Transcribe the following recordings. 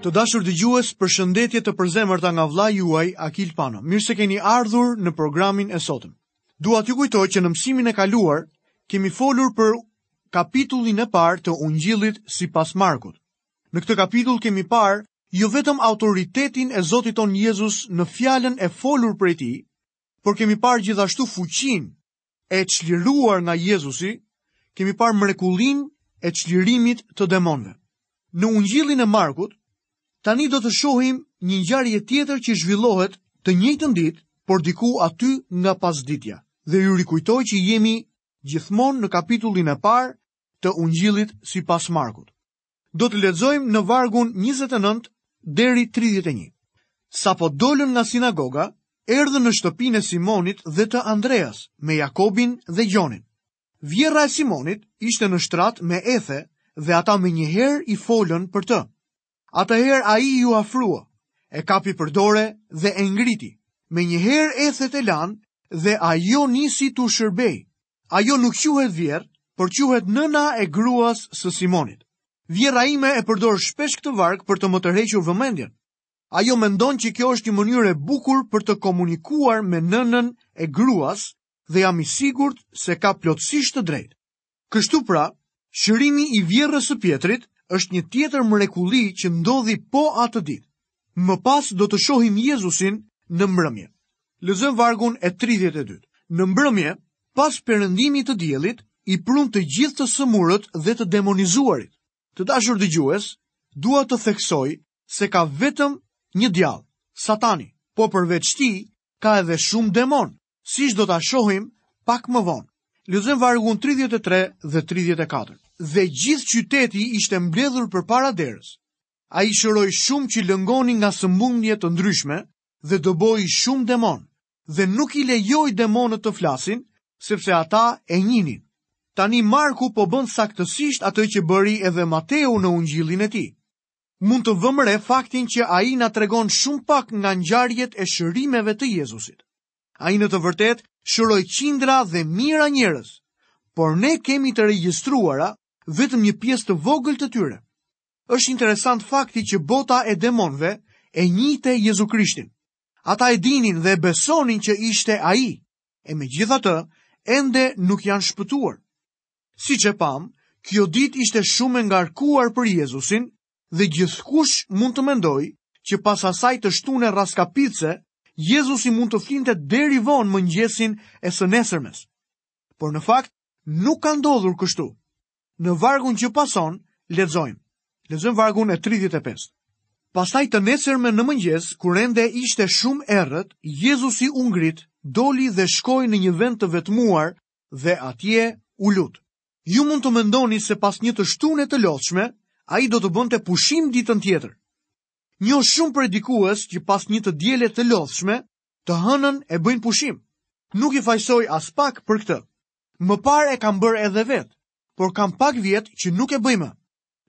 Të dashur dëgjues, përshëndetje të përzemërta nga vëllai juaj Akil Pano. Mirë se keni ardhur në programin e sotëm. Dua t'ju kujtoj që në mësimin e kaluar kemi folur për kapitullin e parë të Ungjillit sipas Markut. Në këtë kapitull kemi parë jo vetëm autoritetin e Zotit tonë Jezus në fjalën e folur prej tij, por kemi parë gjithashtu fuqinë e çliruar nga Jezusi, kemi parë mrekullinë e çlirimit të demonëve. Në ungjillin e Markut, tani do të shohim një ngjarje tjetër që zhvillohet të njëjtën ditë, por diku aty nga pasditja. Dhe ju rikujtoj që jemi gjithmonë në kapitullin e parë të ungjillit sipas Markut. Do të lexojmë në vargun 29 deri 31. Sapo dolën nga sinagoga, erdhën në shtëpinë e Simonit dhe të Andreas me Jakobin dhe Gjonin. Vjehrra e Simonit ishte në shtrat me ethe dhe ata menjëherë i folën për të. Atëherë ai iu afrua, e kapi për dore dhe e ngriti. Menjëherë ethet e lanë dhe ajo nisi t'u shërbejë. Ajo nuk quhet vjehërr, por quhet nëna e gruas së Simonit. Vjehrra ime e përdor shpesh këtë varg për të më tërhequr vëmendjen. Ajo mendon që kjo është një mënyrë e bukur për të komunikuar me nënën e gruas dhe jam i sigurt se ka plotësisht të drejtë. Kështu pra, Shërimi i vjehrrës së Pjetrit është një tjetër mrekulli që ndodhi po atë ditë. Më pas do të shohim Jezusin në mbrëmje. Lexojmë vargun e 32. Në mbrëmje, pas perëndimit të diellit, i prunë të gjithë të sëmurët dhe të demonizuarit. Të dashur dëgjues, dua të theksoj se ka vetëm një djall, Satani, po përveç tij ka edhe shumë demonë. Siç do ta shohim pak më vonë. Lexojmë vargun 33 dhe 34. Dhe gjithë qyteti ishte mbledhur përpara derës. Ai shëroi shumë që lëngonin nga sëmundje të ndryshme dhe dëboi shumë demonë dhe nuk i lejoi demonët të flasin sepse ata e njihnin. Tani Marku po bën saktësisht atë që bëri edhe Mateu në Ungjillin e tij. mund të vëmë re faktin që ai na tregon shumë pak nga ngjarjet e shërimeve të Jezusit. Ai në të vërtetë shëroi qindra dhe mijëra njerëz, por ne kemi të regjistruara vetëm një pjesë të vogël të tyre. Është interesant fakti që bota e demonëve e njihte Jezu Krishtin. Ata e dinin dhe e besonin që ishte ai, e megjithatë ende nuk janë shpëtuar. Siç e pamë, kjo ditë ishte shumë e ngarkuar për Jezusin dhe gjithkush mund të mendojë që pas asaj të shtune raskapitëse, Jezusi mund të flinte deri vonë mëngjesin e së nesërmes. Por në fakt, nuk ka ndodhur kështu. Në vargun që pason, lexojmë. Lexojmë vargun e 35. Pastaj të nesërmen në mëngjes, kur ende ishte shumë errët, Jezusi u ngrit, doli dhe shkoi në një vend të vetmuar dhe atje u lut. Ju mund të mendoni se pas një të shtune të lodhshme, ai do të bënte pushim ditën tjetër. Njoh shumë predikues që pas një të diele të lodhshme, të hënën e bëjnë pushim. Nuk i fajësoj aspak për këtë. Më parë e kam bërë edhe vetë, por kam pak vjet që nuk e bëj më.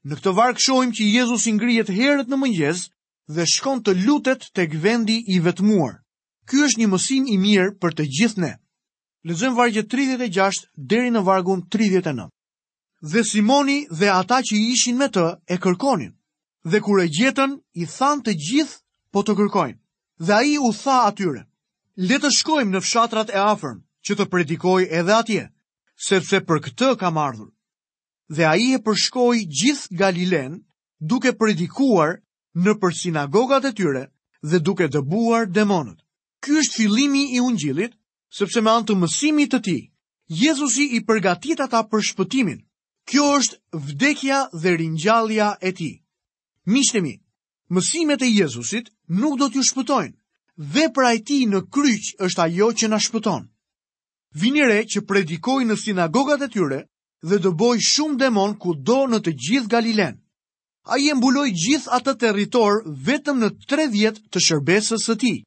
Në këtë varg shohim që Jezusi ngrihet herët në mëngjes dhe shkon të lutet tek vendi i vetmuar. Ky është një mësim i mirë për të gjithë ne. Lexojmë vargjet 36 deri në vargun 39. Dhe Simoni dhe ata që ishin me të e kërkonin. Dhe kur e gjetën, i thanë të gjithë po të kërkojnë. Dhe ai u tha atyre: Le të shkojmë në fshatrat e afërm, që të predikoj edhe atje, sepse për këtë kam ardhur. Dhe ai e përshkoi gjithë Galilenë, duke predikuar nëpër sinagogat e tyre dhe duke dëbuar demonët. Ky është fillimi i ungjillit Sepse me anë të mësimit të tij, Jezusi i përgatit ata për shpëtimin. Kjo është vdekja dhe ringjallja e tij. Miqtë e mi, mësimet e Jezusit nuk do t'ju shpëtojnë. Vepra e tij në kryq është ajo që na shpëton. Vini re që predikoi në sinagogat e tyre dhe dëboi shumë demonë kudo në të gjithë Galilenë. Ai e mbuloi gjithë atë territor vetëm në 3 vjet të shërbesës së tij.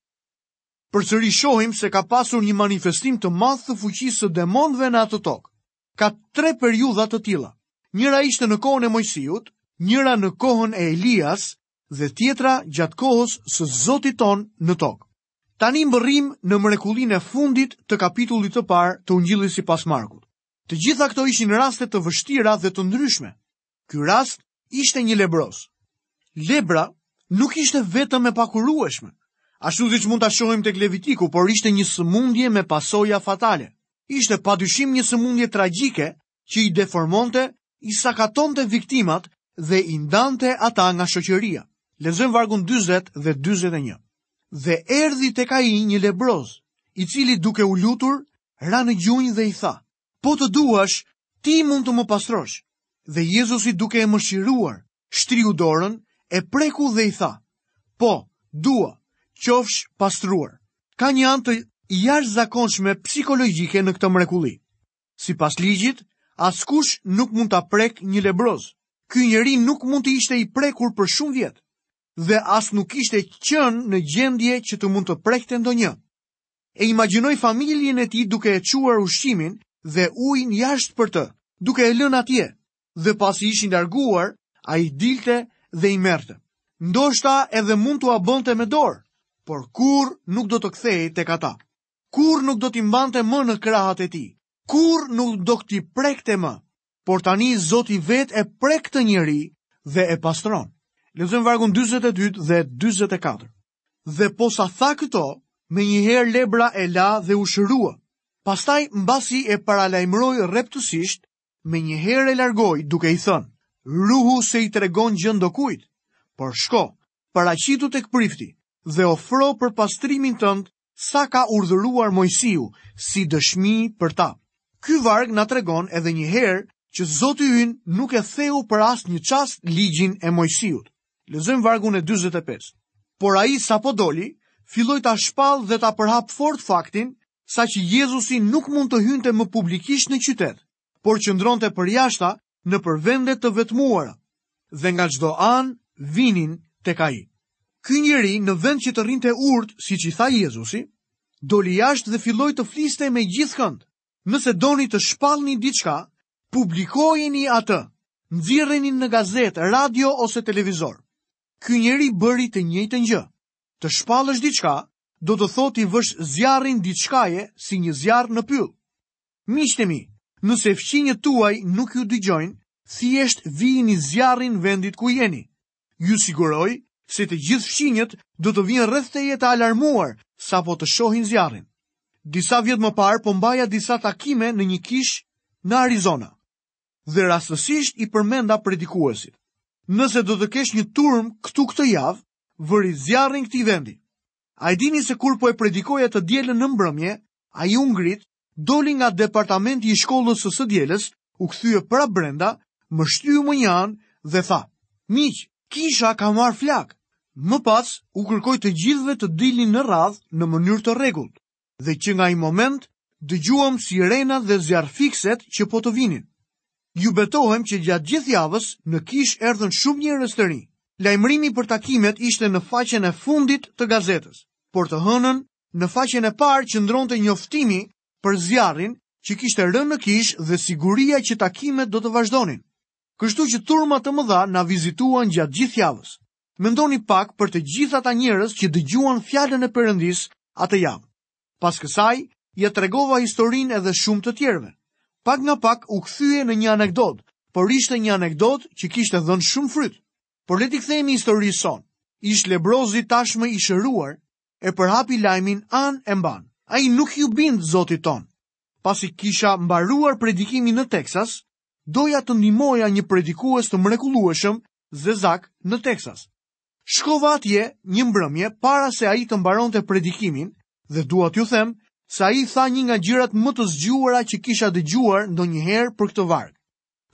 Përsëri shohim se ka pasur një manifestim të madh të fuqisë së demonëve në atë tokë. Ka tre periudha të tilla. Njëra ishte në kohën e Moisiut, njëra në kohën e Elias dhe tjetra gjatë kohës së Zotit tonë në tokë. Tani mbërrijmë në mrekullinë e fundit të kapitullit të parë të ungjillit sipas Markut. Të gjitha këto ishin raste të vështira dhe të ndryshme. Ky rast ishte një lebroz. Lebra nuk ishte vetëm e pakurueshme, ashtu siç mund ta shohim tek Levitiku, por ishte një sëmundje me pasoja fatale. Ishte pa dyshim një sëmundje tragjike që i deformonte, i sakatonte viktimat dhe i ndante ata nga shoqëria. Lexojmë vargun 40 dhe 41. Dhe erdhi tek ai një lebroz, i cili duke u lutur ra në gjunjë dhe i tha: Po të duash, ti mund të më pastrosh. Dhe Jezusi duke e mëshiruar, shtriu dorën, e preku dhe i tha, po, dua, qofsh pastruar. Ka një anë të jashtëzakonshme psikologjike në këtë mrekulli. Sipas ligjit, askush nuk mund ta prekë një lebroz. Ky njeri nuk mund të ishte i prekur për shumë vjet dhe as nuk ishte qenë në gjendje që të mund të prekte ndonjë. E imagjinoj familjen e tij duke e çuar ushqimin dhe ujin jashtë për të, duke e lënë atje, dhe pasi ishin larguar, ai dilte dhe i merrte. Ndoshta edhe mund t'ua bënte me dorë, por kurrë nuk do të kthehej tek ata. Kurrë nuk do t'i mbante më në krahët e tij. Kurrë nuk do t'i prekte më. Por tani Zoti vetë e prek këtë njeri dhe e pastron. Lexojmë vargun 42 deri 44. Dhe po sa tha këto, menjëherë lebra e la dhe u shërua. Pastaj, mbasi e paralajmëroi rreptësisht, menjëherë e largoi, duke i thënë, Ruhu se i tregon gjë ndokujt, por shko, paraqitu tek prifti dhe ofro për pastrimin tënd sa ka urdhëruar Moisiu si dëshmi për ta. Ky varg na tregon edhe një herë që Zoti ynë nuk e theu për asnjë çast ligjin e Moisiut. Lexojmë vargun e 45. Por ai sapo doli, filloi ta shpallë dhe ta përhapë fort faktin saqë Jezusi nuk mund të hynte më publikisht në qytet, por qëndronte përjashta nëpër vende të vetmuara dhe nga çdo anë vinin tek ai. Ky njeri në vend që të rrinte urtë, siç i tha Jezusi, doli jashtë dhe filloi të fliste me gjithkënd. Nëse doni të shpallni diçka, publikojeni atë, nxirreni në gazetë, radio ose televizor. Ky njeri bëri të njëjtën gjë. Të shpallësh diçka, do të thotë t'i vësh zjarrin diçkaje si një zjarr në pyll. Miqtë e mi, nëse fqinjët tuaj nuk ju dëgjojnë, thjesht vijini zjarrin vendit ku jeni. Ju siguroj se të gjithë fqinjët do të vijnë rreth teje të alarmuar sapo të shohin zjarrin. Disa vjet më parë po mbaja disa takime në një kishë në Arizona dhe rastësisht i përmenda predikuesit. Nëse do të kesh një turmë këtu këtë javë, vëri zjarrin këtij vendi. A e dini se kur po e predikoja të dielën në mbrëmje, ai u ngrit doli nga departamenti i shkollës së së dielës, u kthye prapë brenda, më shtyu mënjanë dhe tha, miq, kisha ka marrë flakë. Më pas, u kërkoi të gjithëve të dilnin në radhë në mënyrë të rregullt, dhe që nga ai moment, dëgjuam sirenat dhe zjarrfikëset që po vinin. Ju betohem që gjatë gjithë javës në kishë erdhën shumë njerëz të rinj. Lajmërimi për takimet ishte në faqen e fundit të gazetës, por të hënën Në faqen e parë qëndronte njoftimi për zjarrin që kishte rënë në kishë dhe siguria që takimet do të vazhdonin. Kështu që turma të mëdha na vizituan gjatë gjithë javës. Mendoni pak për të gjithë ata njerëz që dëgjuan fjalën e Perëndisë atë javë. Pas kësaj, ia tregova historinë edhe shumë të tjerëve. Pak nga pak u kthye në një anekdotë, por ishte një anekdotë që kishte dhënë shumë fryt. Por le t'i kthehemi historisë sonë. Ish-lebrozi tashmë i shëruar, e përhapi lajmin anembanë. Ai nuk iu bind Zotit tonë. Pasi kisha mbaruar predikimin në Texas, doja të ndihmoja një predikues të mrekullueshëm zezak në Texas. Shkova atje një mbrëmje para se ai të mbaronte predikimin dhe dua t'ju them se ai tha një nga gjërat më të zgjuara që kisha dëgjuar ndonjëherë për këtë varg.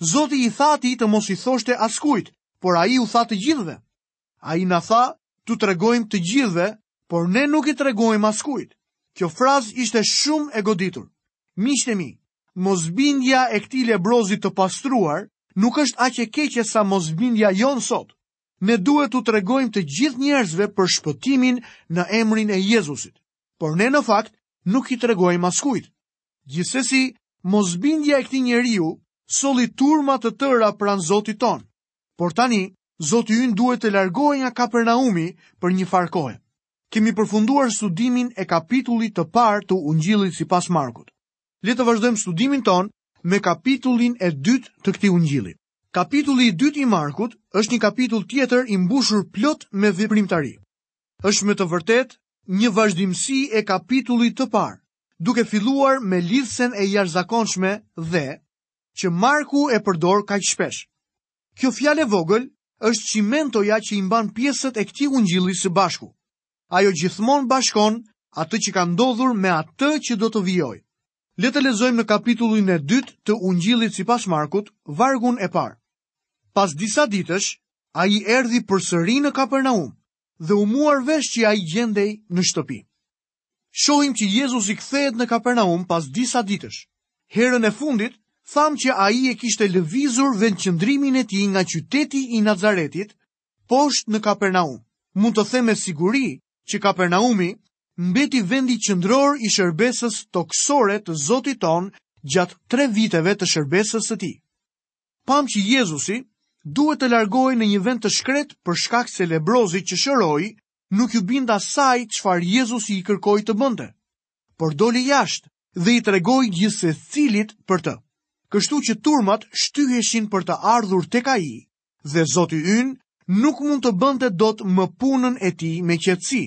Zoti i tha atij të mos i thoshte askujt, por ai u tha të gjithëve. Ai na tha t'u tregojmë të gjithëve, por ne nuk i tregojmë askujt. Kjo frazë ishte shumë e goditur. Miqtë e mi, mosbindja e këtij lebrozi të pastruar, nuk është aq e keqe sa mosbindja jonë sot. Ne duhet t'u tregojmë të gjithë njerëzve për shpëtimin në emrin e Jezusit. Por ne në fakt nuk i tregojmë askujt. Gjithsesi, mosbindja e këtij njeriu solli turma të tëra pranë Zotit tonë. Por tani, Zoti ynë duhet të largohej nga Kapernaumi për njëfarë kohe. Kemi përfunduar studimin e kapitullit të parë të Ungjillit sipas Markut. Le të vazhdojmë studimin tonë me kapitullin e dytë të këtij Ungjilli. Kapitulli i dytë i Markut është një kapitull tjetër i mbushur plot me veprimtari. Është me të vërtetë një vazhdimësi e kapitullit të parë, duke filluar me lidhëzën e jashtëzakonshme dhe që Marku e përdor kaq shpesh. Kjo fjalë e vogël është çimentoja që i mban pjesët e këtij ungjilli së bashku. Ajo gjithmonë bashkon atë që ka ndodhur me atë që do të vijojë. Le të lexojmë në kapitullin e dytë të ungjillit sipas Markut, vargun e parë. Pas disa ditësh, ai erdhi përsëri në Kapernaum dhe u muar vesh që ai gjendej në shtëpi. Shohim që Jezusi kthehet në Kapernaum pas disa ditësh. Herën e fundit, thamë që ai e kishte lëvizur vendqëndrimin e tij nga qyteti i Nazaretit poshtë në Kapernaum. Mund të them me siguri që Kapernaumi mbeti vendi qëndror i shërbesës tokësore të Zotit tonë gjatë tre viteve të shërbesës së tij. Pamë që Jezusi duhet të largohej në një vend të shkretë për shkak se lebrozi që shëroi nuk iu bind asaj çfarë Jezusi i kërkoi të bënte, por doli jashtë dhe i tregoi gjithsecilit për të. Kështu që turmat shtyheshin për të ardhur tek ai, dhe Zoti ynë nuk mund të bënte dot më punën e tij me qetësi.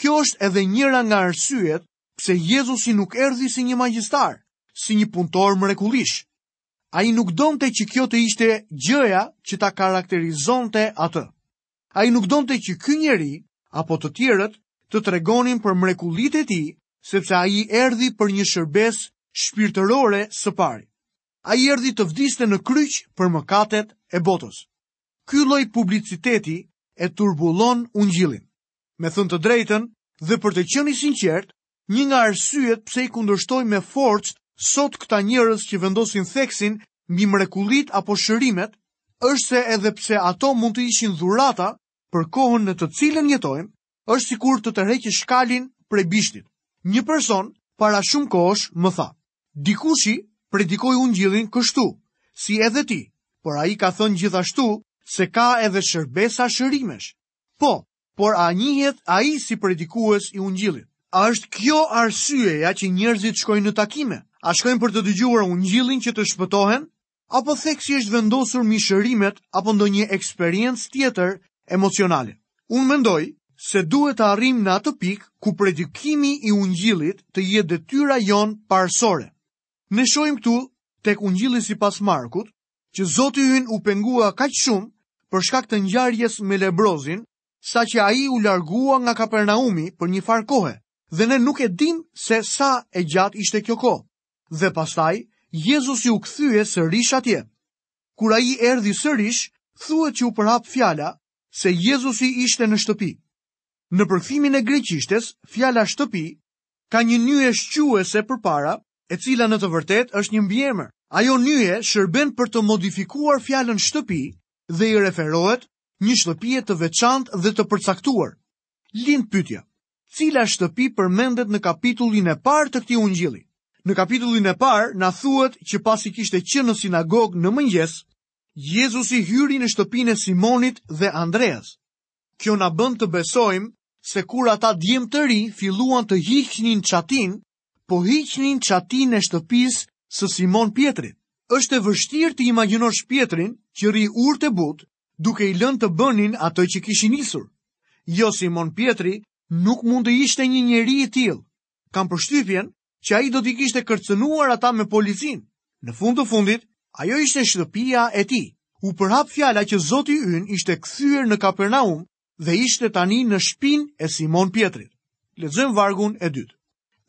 Kjo është edhe njëra nga arsyet pse Jezusi nuk erdhi si një magjistar, si një punëtor mrekullish. Ai nuk donte që kjo të ishte gjëja që ta karakterizonte atë. Ai nuk donte që ky njeri apo të tjerët të tregonin për mrekullitë e tij, sepse ai erdhi për një shërbesë shpirtërore së pari. Ai erdhi të vdiste në kryq për mëkatet e botës. Ky lloj publiciteti e turbullon ungjillin. Me thënë të drejtën dhe për të qenë i sinqertë, Një nga arsyet pse i kundërshtoj me forcë sot këta njerëz që vendosin theksin mbi mrekullitë apo shërimet, është se edhe pse ato mund të ishin dhurata për kohën në të cilën jetojmë, është sikur të tërheqësh kalin prej bishtit. Një person para shumë kohësh më tha: "Dikushi predikoi ungjillin kështu, si edhe ti, por ai ka thënë gjithashtu se ka edhe shërbesa shërimesh. Po, por a njihet ai si predikues i ungjillit? A është kjo arsyeja që njerëzit shkojnë në takime? A shkojnë për të dëgjuar ungjillin që të shpëtohen? Apo theksi është vendosur mbi shërimet apo ndonjë eksperiencë tjetër emocionale? Unë mendoj se duhet të arrijmë në atë pikë ku predikimi i ungjillit të jetë detyra jonë parësore. Ne shohim këtu tek ungjilli sipas Markut, që Zoti ynë u pengua kaq shumë për shkak të ngjarjes me lebrozin, saqë ai u largua nga Kapernaumi për njëfarë kohe, dhe ne nuk e dimë se sa e gjatë ishte kjo kohë. Dhe pastaj Jezusi u kthye sërish atje. Kur ai erdhi sërish, thuhet që u përhap fjala se Jezusi ishte në shtëpi. Në përkthimin e greqishtes, fjala shtëpi Ka një nyje shquese përpara, e cila në të vërtetë është një mbiemër. Ajo nyje shërben për të modifikuar fjalën shtëpi dhe i referohet një shtëpie të veçantë dhe të përcaktuar. Lind pyetja, cila shtëpi përmendet në kapitullin e parë të këtij ungjilli? Në kapitullin e parë na thuhet që pasi kishte qenë në sinagogë në mëngjes, Jezusi hyri në shtëpinë e Simonit dhe Andreas. Kjo na bën të besojmë se kur ata djem të rinj filluan të hiqnin çatinë, po hiqnin çatinë e shtëpisë së Simon Pjetrit. Është e vështirë të imagjinosh Pjetrin që rri urtë e butë, duke i lënë të bënin atë që kishin nisur. Jo Simon Pjetri nuk mund të ishte një njeri i tillë. Kam përshtypjen që ai do t'i kishte kërcënuar ata me policinë. Në fund të fundit, ajo ishte shtëpia e tij. U përhap fjala që Zoti ynë ishte kthyer në Kapernaum dhe ishte tani në shtëpinë e Simon Pjetrit. Lexojmë vargun e dytë.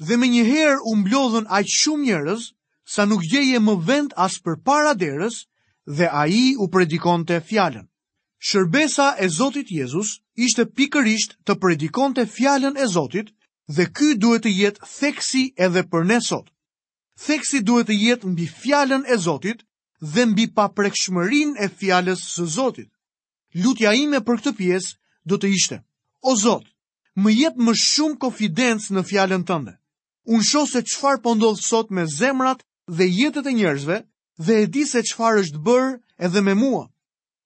Dhe menjëherë u mblodhën aq shumë njerëz, sa nuk gjeje më vend as përpara derës dhe ai u predikonte fjallën. Shërbesa e Zotit Jezus ishte pikërisht të predikonte fjalën e Zotit dhe ky duhet të jetë theksi edhe për ne sot. Theksi duhet të jetë mbi fjalën e Zotit dhe mbi paprekshmërinë e fjalës së Zotit. Lutja ime për këtë pjesë do të ishte: O Zot, më jep më shumë konfidencë në fjalën tënde. Unë shoh se çfarë po ndodh sot me zemrat dhe jetët e njerëzve dhe e di se çfarë është bërë edhe me mua.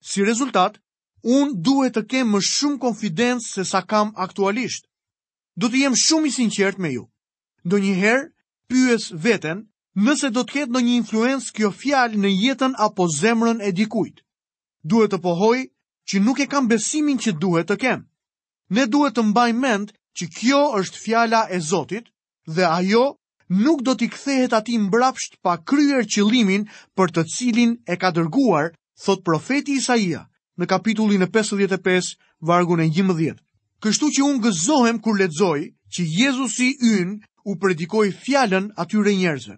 Si rezultat, unë duhet të kem më shumë konfidencë se sa kam aktualisht. Do të jem shumë i sinqert me ju. Ndonjëherë, pyes veten nëse do të ketë ndonjë influencë kjo fjalë në jetën apo zemrën e dikujt. Duhet të pohoj që nuk e kam besimin që duhet të kem. Ne duhet të mbajmë mend që kjo është fjala e Zotit dhe ajo nuk do t'i kthehet atij mbrapsht pa kryer qëllimin për të cilin e ka dërguar, thotë profeti Isaia në kapitullin e 55 vargun e 11. Kështu që unë gëzohem kur lexoj që Jezusi ynë u predikoi fjalën atyre njerëzve.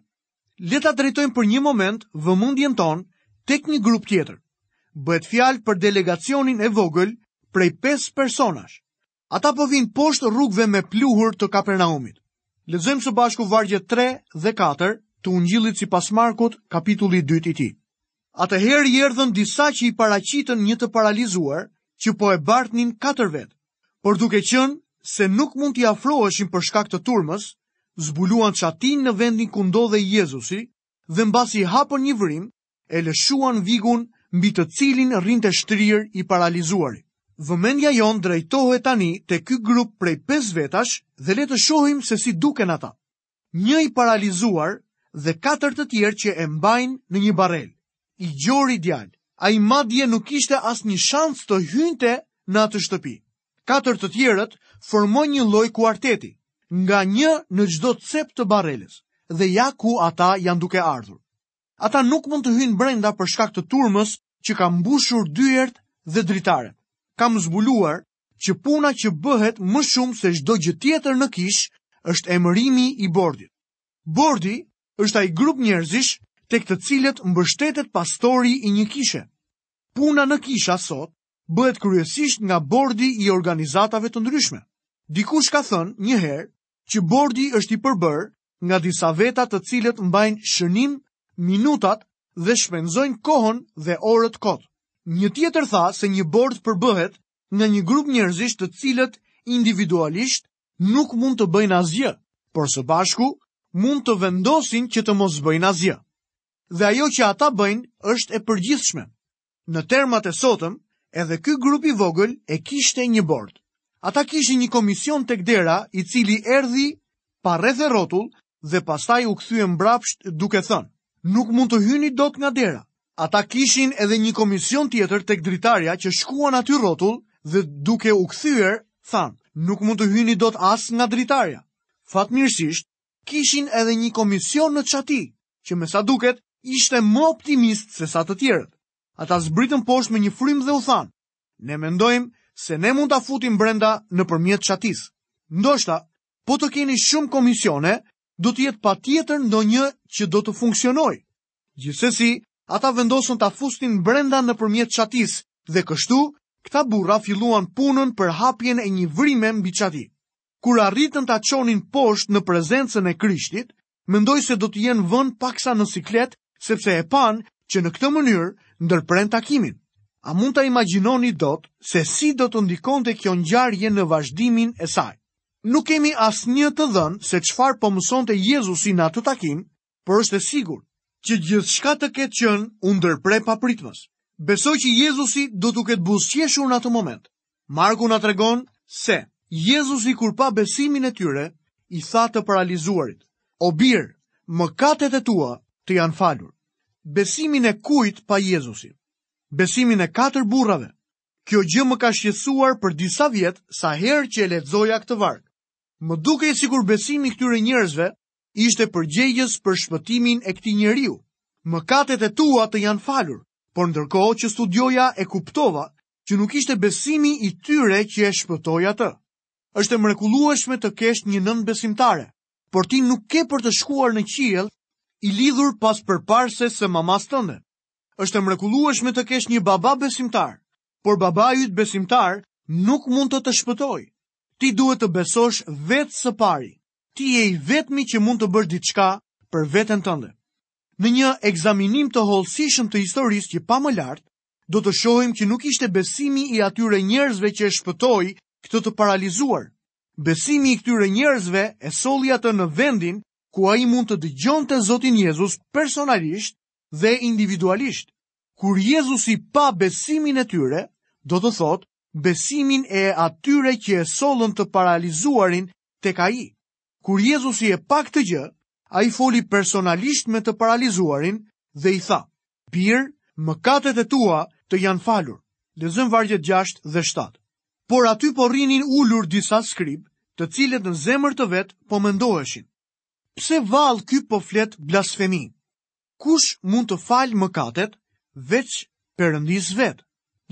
Le ta drejtojmë për një moment vëmendjen tonë tek një grup tjetër. Bëhet fjalë për delegacionin e vogël prej 5 personash, Ata po vijnë poshtë rrugëve me pluhur të Kapernaumit. Lexojmë së bashku vargjet 3 dhe 4 të Ungjillit sipas Markut, kapitulli 2 i tij. Atëherë i erdhën disa që i paraqitën një të paralizuar që po e bartnin katër vetë. Por duke qenë se nuk mund t'i afroheshin për shkak të turmës, zbuluan çatinë në vendin ku ndodhej Jezusi dhe mbasi hapën një vrimë, E lëshuan vigun mbi të cilin rrinte shtrirë i paralizuari. Vëmendja jonë drejtohet tani te ky grup prej pesë vetash dhe le të shohim se si duken ata. Një i paralizuar dhe katër të tjerë që e mbajnë në një barelë. I gjori djalë. Ai madje nuk kishte asnjë shans të hynte në atë shtëpi. Katër të tjerët formojnë një lloj kuarteti, nga një në çdo cep të barelës dhe ja ku ata janë duke ardhur. Ata nuk mund të hyjnë brenda për shkak të turmës që ka mbushur dyert dhe dritaret. Kam zbuluar që puna që bëhet më shumë se çdo gjë tjetër në kishë është emërimi i bordit. Bordi është ai grup njerëzish tek të cilët mbështetet pastori i një kishe. Puna në kisha sot bëhet kryesisht nga bordi i organizatave të ndryshme. Dikush ka thënë një herë që bordi është i përbërë nga disa veta të cilët mbajnë shënim minutat dhe shpenzojnë kohën dhe orët kot. Një tjetër tha se një bord përbëhet nga një grup njerëzish të cilët individualisht nuk mund të bëjnë asgjë, por së bashku mund të vendosin që të mos bëjnë asgjë. Dhe ajo që ata bëjnë është e përgjithshme. Në termat e sotëm, edhe ky grup i vogël e kishte një bord. Ata kishin një komision tek dera, i cili erdhi pa rreth e rrotull dhe pastaj u kthye mbrapsht duke thënë: "Nuk mund të hyni dot nga dera." Ata kishin edhe një komision tjetër tek dritarja që shkuan aty rrotull dhe duke u kthyer thanë: "Nuk mund të hyni dot as nga dritarja." Fatmirësisht, kishin edhe një komision në çati, që me sa duket ishte më optimist sesa të tjerët. Ata zbritën poshtë me një frymë dhe u thanë, ne mendojmë se ne mund ta futim brenda nëpërmjet çatisë. Ndoshta, po të keni shumë komisione, do të jetë patjetër ndonjë që do të funksionojë. Gjithsesi, ata vendosën ta fusnin brenda nëpërmjet çatisë dhe kështu, këta burra filluan punën për hapjen e një vrime mbi çati. kur arritën ta çonin poshtë në prezencën e Krishtit, mendoj se do të jenë vënë paksa në siklet, sepse e panë që në këtë mënyrë ndërprenë takimin. A mund ta imagjinoni dot se si do të ndikonte kjo ngjarje në vazhdimin e saj? Nuk kemi asnjë të dhënë se çfarë po mësonte Jezusi në atë takim, por është e sigurt që gjithçka të ketë qenë u ndërpre papritmas. Besoj që Jezusi do t'u ketë buzëqeshur në atë moment. Marku na tregon se Jezusi kur pa besimin e tyre, i tha të paralizuarit: "O bir, mëkatet e tua të janë falur." Besimin e kujt pa Jezusi? Besimin e katër burrave. Kjo gjë më ka shqetësuar për disa vjet sa herë që e lexoja këtë varg. Më dukej sikur besimi i këtyre njerëzve ishte përgjegjës për shpëtimin e këtij njeriu. Mëkatet e tua të janë falur, por ndërkohë që studioja e kuptova që nuk ishte besimi i tyre që e shpëtoi atë. Është e mrekullueshme të kesh një nënë besimtare, por ti nuk ke për të shkuar në qiell i lidhur pas përparëses së mamas tënde. Është e mrekullueshme të kesh një baba besimtar, por babai yt besimtar nuk mund të të shpëtojë. Ti duhet të besosh vetë së pari. Ti je i vetmi që mund të bësh diçka për veten tënde. Në një ekzaminim të hollësishëm të historisë që pamë lart, do të shohim që nuk ishte besimi i atyre njerëzve që e shpëtoi këtë të paralizuar. Besimi i këtyre njerëzve e solli atë në vendin ku ai mund të dëgjonte Zotin Jezus personalisht dhe individualisht. Kur Jezusi pa besimin e tyre, do të thotë besimin e atyre që e sollën të paralizuarin tek ai. Kur Jezusi e pa këtë gjë, ai foli personalisht me të paralizuarin dhe i tha, Bir, mëkatet e tua të janë falur. Lexojmë vargjet 6 dhe 7. Por aty po rrinin ulur disa skribë, të cilët në zemër të vet po mendoheshin. Pse vallë ky po flet blasfemi? Kush mund të falë mëkatet veç Perëndisë vetë?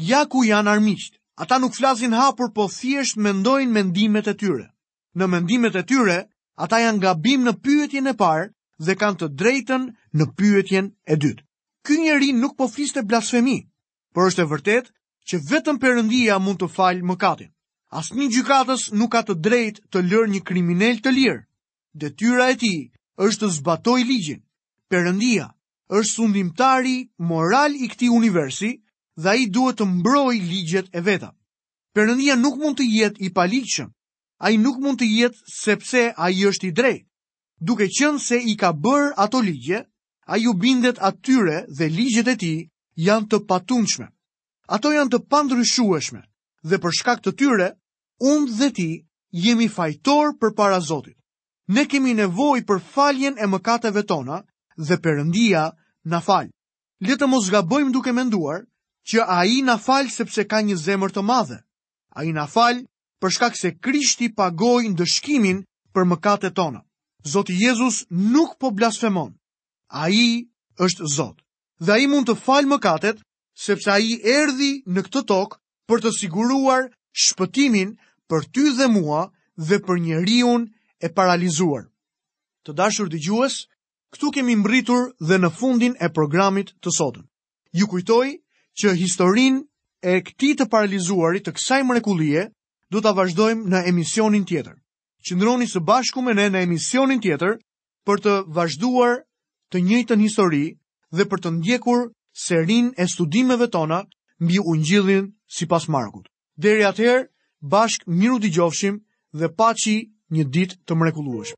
Ja ku janë armiqtë. Ata nuk flasin hapur, po thjesht mendojnë mendimet e tyre. Në mendimet e tyre, ata janë gabim në pyetjen e parë dhe kanë të drejtën në pyetjen e dytë. Ky njeri nuk po fliste blasfemi, por është e vërtetë që vetëm Perëndia mund të falë mëkatin. Asnjë gjykatës nuk ka të drejtë të lërë një kriminel të lirë. Detyra e tij është të zbatojë ligjin. Perëndia është sundimtari moral i këtij universi dhe ai duhet të mbrojë ligjet e veta. Perëndia nuk mund të jetë i paligjshëm. Ai nuk mund të jetë sepse ai është i drejtë. Duke qenë se i ka bërë ato ligje, ai u bindet atyre dhe ligjet e tij janë të patundshme. Ato janë të pandryshueshme dhe për shkak të tyre Unë dhe ti jemi fajtorë përpara Zotit. Ne kemi nevojë për faljen e mëkateve tona dhe Perëndia na fal. Le të mos gabojmë duke menduar që ai na fal sepse ka një zemër të madhe. Ai na fal për shkak se Krishti pagoi ndëshkimin për mëkatet tona. Zoti Jezus nuk po blasfemon. Ai është Zot. dhe ai mund të falë mëkatet, sepse ai erdhi në këtë tokë për të siguruar shpëtimin për ty dhe mua dhe për njeriun e paralizuar. Të dashur dëgjues, këtu kemi mbërritur dhe në fundin e programit të sotëm. Ju kujtoj që historinë e këtij të paralizuari të kësaj mrekullie do ta vazhdojmë në emisionin tjetër. Qëndroni së bashku me ne në emisionin tjetër për të vazhduar të njëjtën histori dhe për të ndjekur serinë e studimeve tona mbi ungjillin sipas Markut. Deri atëherë, bashkë mirudëgjofshim dhe paçi një ditë të mrekullueshme.